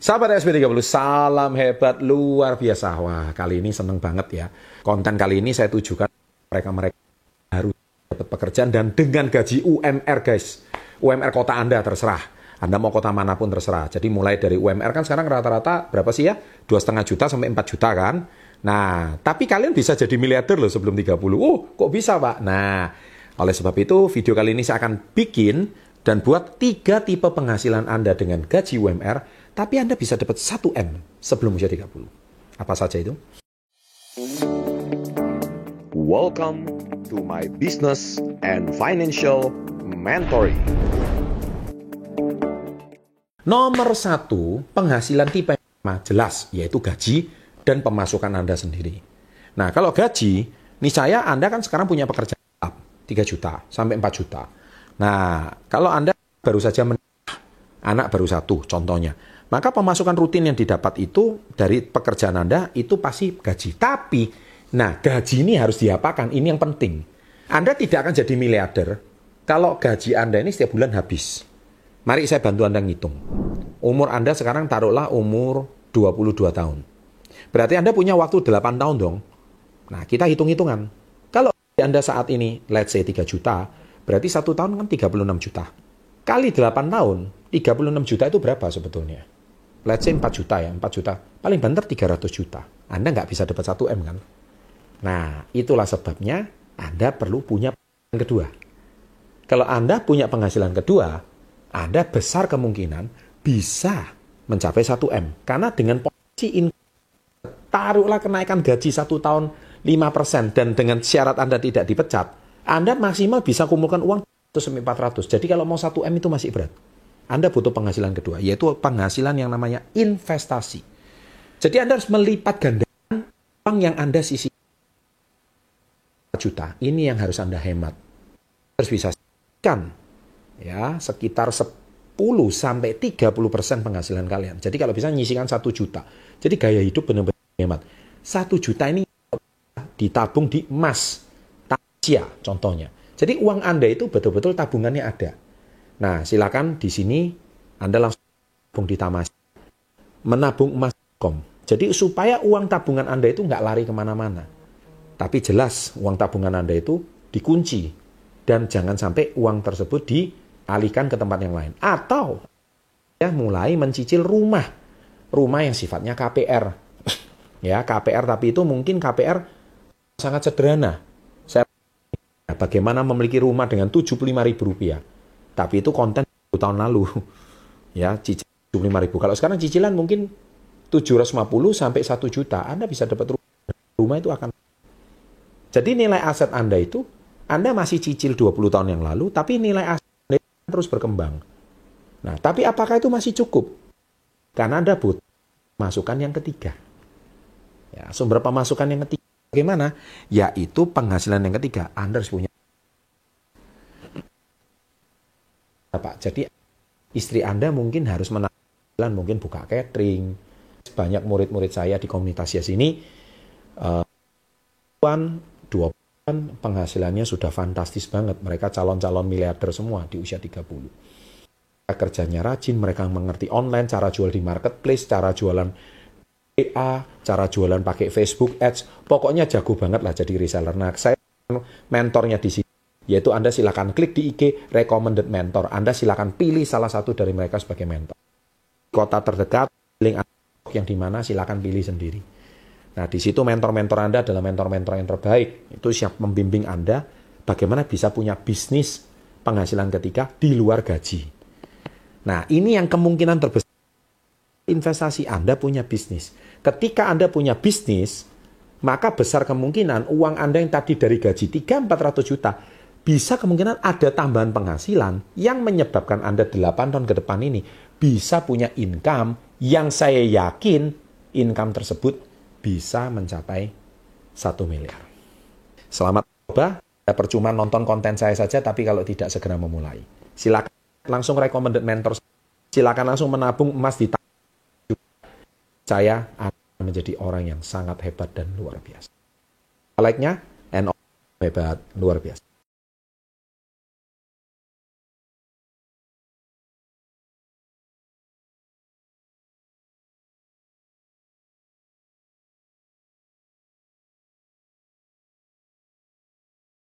Sahabat SB30, salam hebat luar biasa. Wah, kali ini seneng banget ya. Konten kali ini saya tujukan mereka-mereka harus dapat pekerjaan dan dengan gaji UMR guys. UMR kota Anda terserah. Anda mau kota mana pun terserah. Jadi mulai dari UMR kan sekarang rata-rata berapa sih ya? Dua setengah juta sampai 4 juta kan? Nah, tapi kalian bisa jadi miliarder loh sebelum 30. Oh, kok bisa Pak? Nah, oleh sebab itu video kali ini saya akan bikin dan buat tiga tipe penghasilan Anda dengan gaji UMR tapi Anda bisa dapat 1M sebelum usia 30. Apa saja itu? Welcome to my business and financial mentoring. Nomor satu, penghasilan tipe jelas, yaitu gaji dan pemasukan Anda sendiri. Nah, kalau gaji, nih saya Anda kan sekarang punya pekerjaan 3 juta sampai 4 juta. Nah, kalau Anda baru saja menikah, anak baru satu contohnya, maka pemasukan rutin yang didapat itu dari pekerjaan Anda itu pasti gaji. Tapi, nah gaji ini harus diapakan? Ini yang penting. Anda tidak akan jadi miliarder kalau gaji Anda ini setiap bulan habis. Mari saya bantu Anda ngitung. Umur Anda sekarang taruhlah umur 22 tahun. Berarti Anda punya waktu 8 tahun dong. Nah, kita hitung-hitungan. Kalau Anda saat ini, let's say 3 juta, berarti satu tahun kan 36 juta. Kali 8 tahun, 36 juta itu berapa sebetulnya? Let's say 4 juta ya, 4 juta. Paling banter 300 juta. Anda nggak bisa dapat 1 M kan? Nah, itulah sebabnya Anda perlu punya penghasilan kedua. Kalau Anda punya penghasilan kedua, Anda besar kemungkinan bisa mencapai 1 M. Karena dengan posisi income, taruhlah kenaikan gaji satu tahun 5% dan dengan syarat Anda tidak dipecat, Anda maksimal bisa kumpulkan uang 400. Jadi kalau mau 1 M itu masih berat. Anda butuh penghasilan kedua, yaitu penghasilan yang namanya investasi. Jadi Anda harus melipat gandakan uang yang Anda sisi juta. Ini yang harus Anda hemat. Harus bisa kan ya sekitar 10 sampai 30 persen penghasilan kalian. Jadi kalau bisa nyisikan satu juta. Jadi gaya hidup benar-benar hemat. Satu juta ini ditabung di emas, tasia contohnya. Jadi uang Anda itu betul-betul tabungannya ada. Nah, silakan di sini Anda langsung tabung di Tamas. Menabung emas.com. Jadi supaya uang tabungan Anda itu nggak lari ke mana-mana. Tapi jelas uang tabungan Anda itu dikunci. Dan jangan sampai uang tersebut dialihkan ke tempat yang lain. Atau ya mulai mencicil rumah. Rumah yang sifatnya KPR. ya, KPR tapi itu mungkin KPR sangat sederhana. Saya bagaimana memiliki rumah dengan 75 ribu rupiah tapi itu konten tahun lalu. Ya, cicilan 75 ribu. Kalau sekarang cicilan mungkin 750 sampai 1 juta. Anda bisa dapat rumah. Rumah itu akan jadi nilai aset Anda itu, Anda masih cicil 20 tahun yang lalu, tapi nilai aset Anda terus berkembang. Nah, tapi apakah itu masih cukup? Karena Anda butuh masukan yang ketiga. Ya, sumber pemasukan yang ketiga bagaimana? Yaitu penghasilan yang ketiga. Anda harus punya Pak. Jadi istri Anda mungkin harus menang, mungkin buka catering. Banyak murid-murid saya di komunitas ya sini, uh, dua bulan penghasilannya sudah fantastis banget. Mereka calon-calon miliarder semua di usia 30. Kerjanya rajin, mereka mengerti online, cara jual di marketplace, cara jualan WA, cara jualan pakai Facebook Ads. Pokoknya jago banget lah jadi reseller. Nah, saya mentornya di sini yaitu Anda silakan klik di IG recommended mentor. Anda silakan pilih salah satu dari mereka sebagai mentor. Kota terdekat, link yang di mana silakan pilih sendiri. Nah, di situ mentor-mentor Anda adalah mentor-mentor yang terbaik. Itu siap membimbing Anda bagaimana bisa punya bisnis penghasilan ketiga di luar gaji. Nah, ini yang kemungkinan terbesar investasi Anda punya bisnis. Ketika Anda punya bisnis, maka besar kemungkinan uang Anda yang tadi dari gaji 3-400 juta bisa kemungkinan ada tambahan penghasilan yang menyebabkan Anda 8 tahun ke depan ini bisa punya income yang saya yakin income tersebut bisa mencapai 1 miliar. Selamat coba, percuma nonton konten saya saja tapi kalau tidak segera memulai. Silakan langsung recommended mentor, silakan langsung menabung emas di saya akan menjadi orang yang sangat hebat dan luar biasa. Like-nya, and hebat, luar biasa.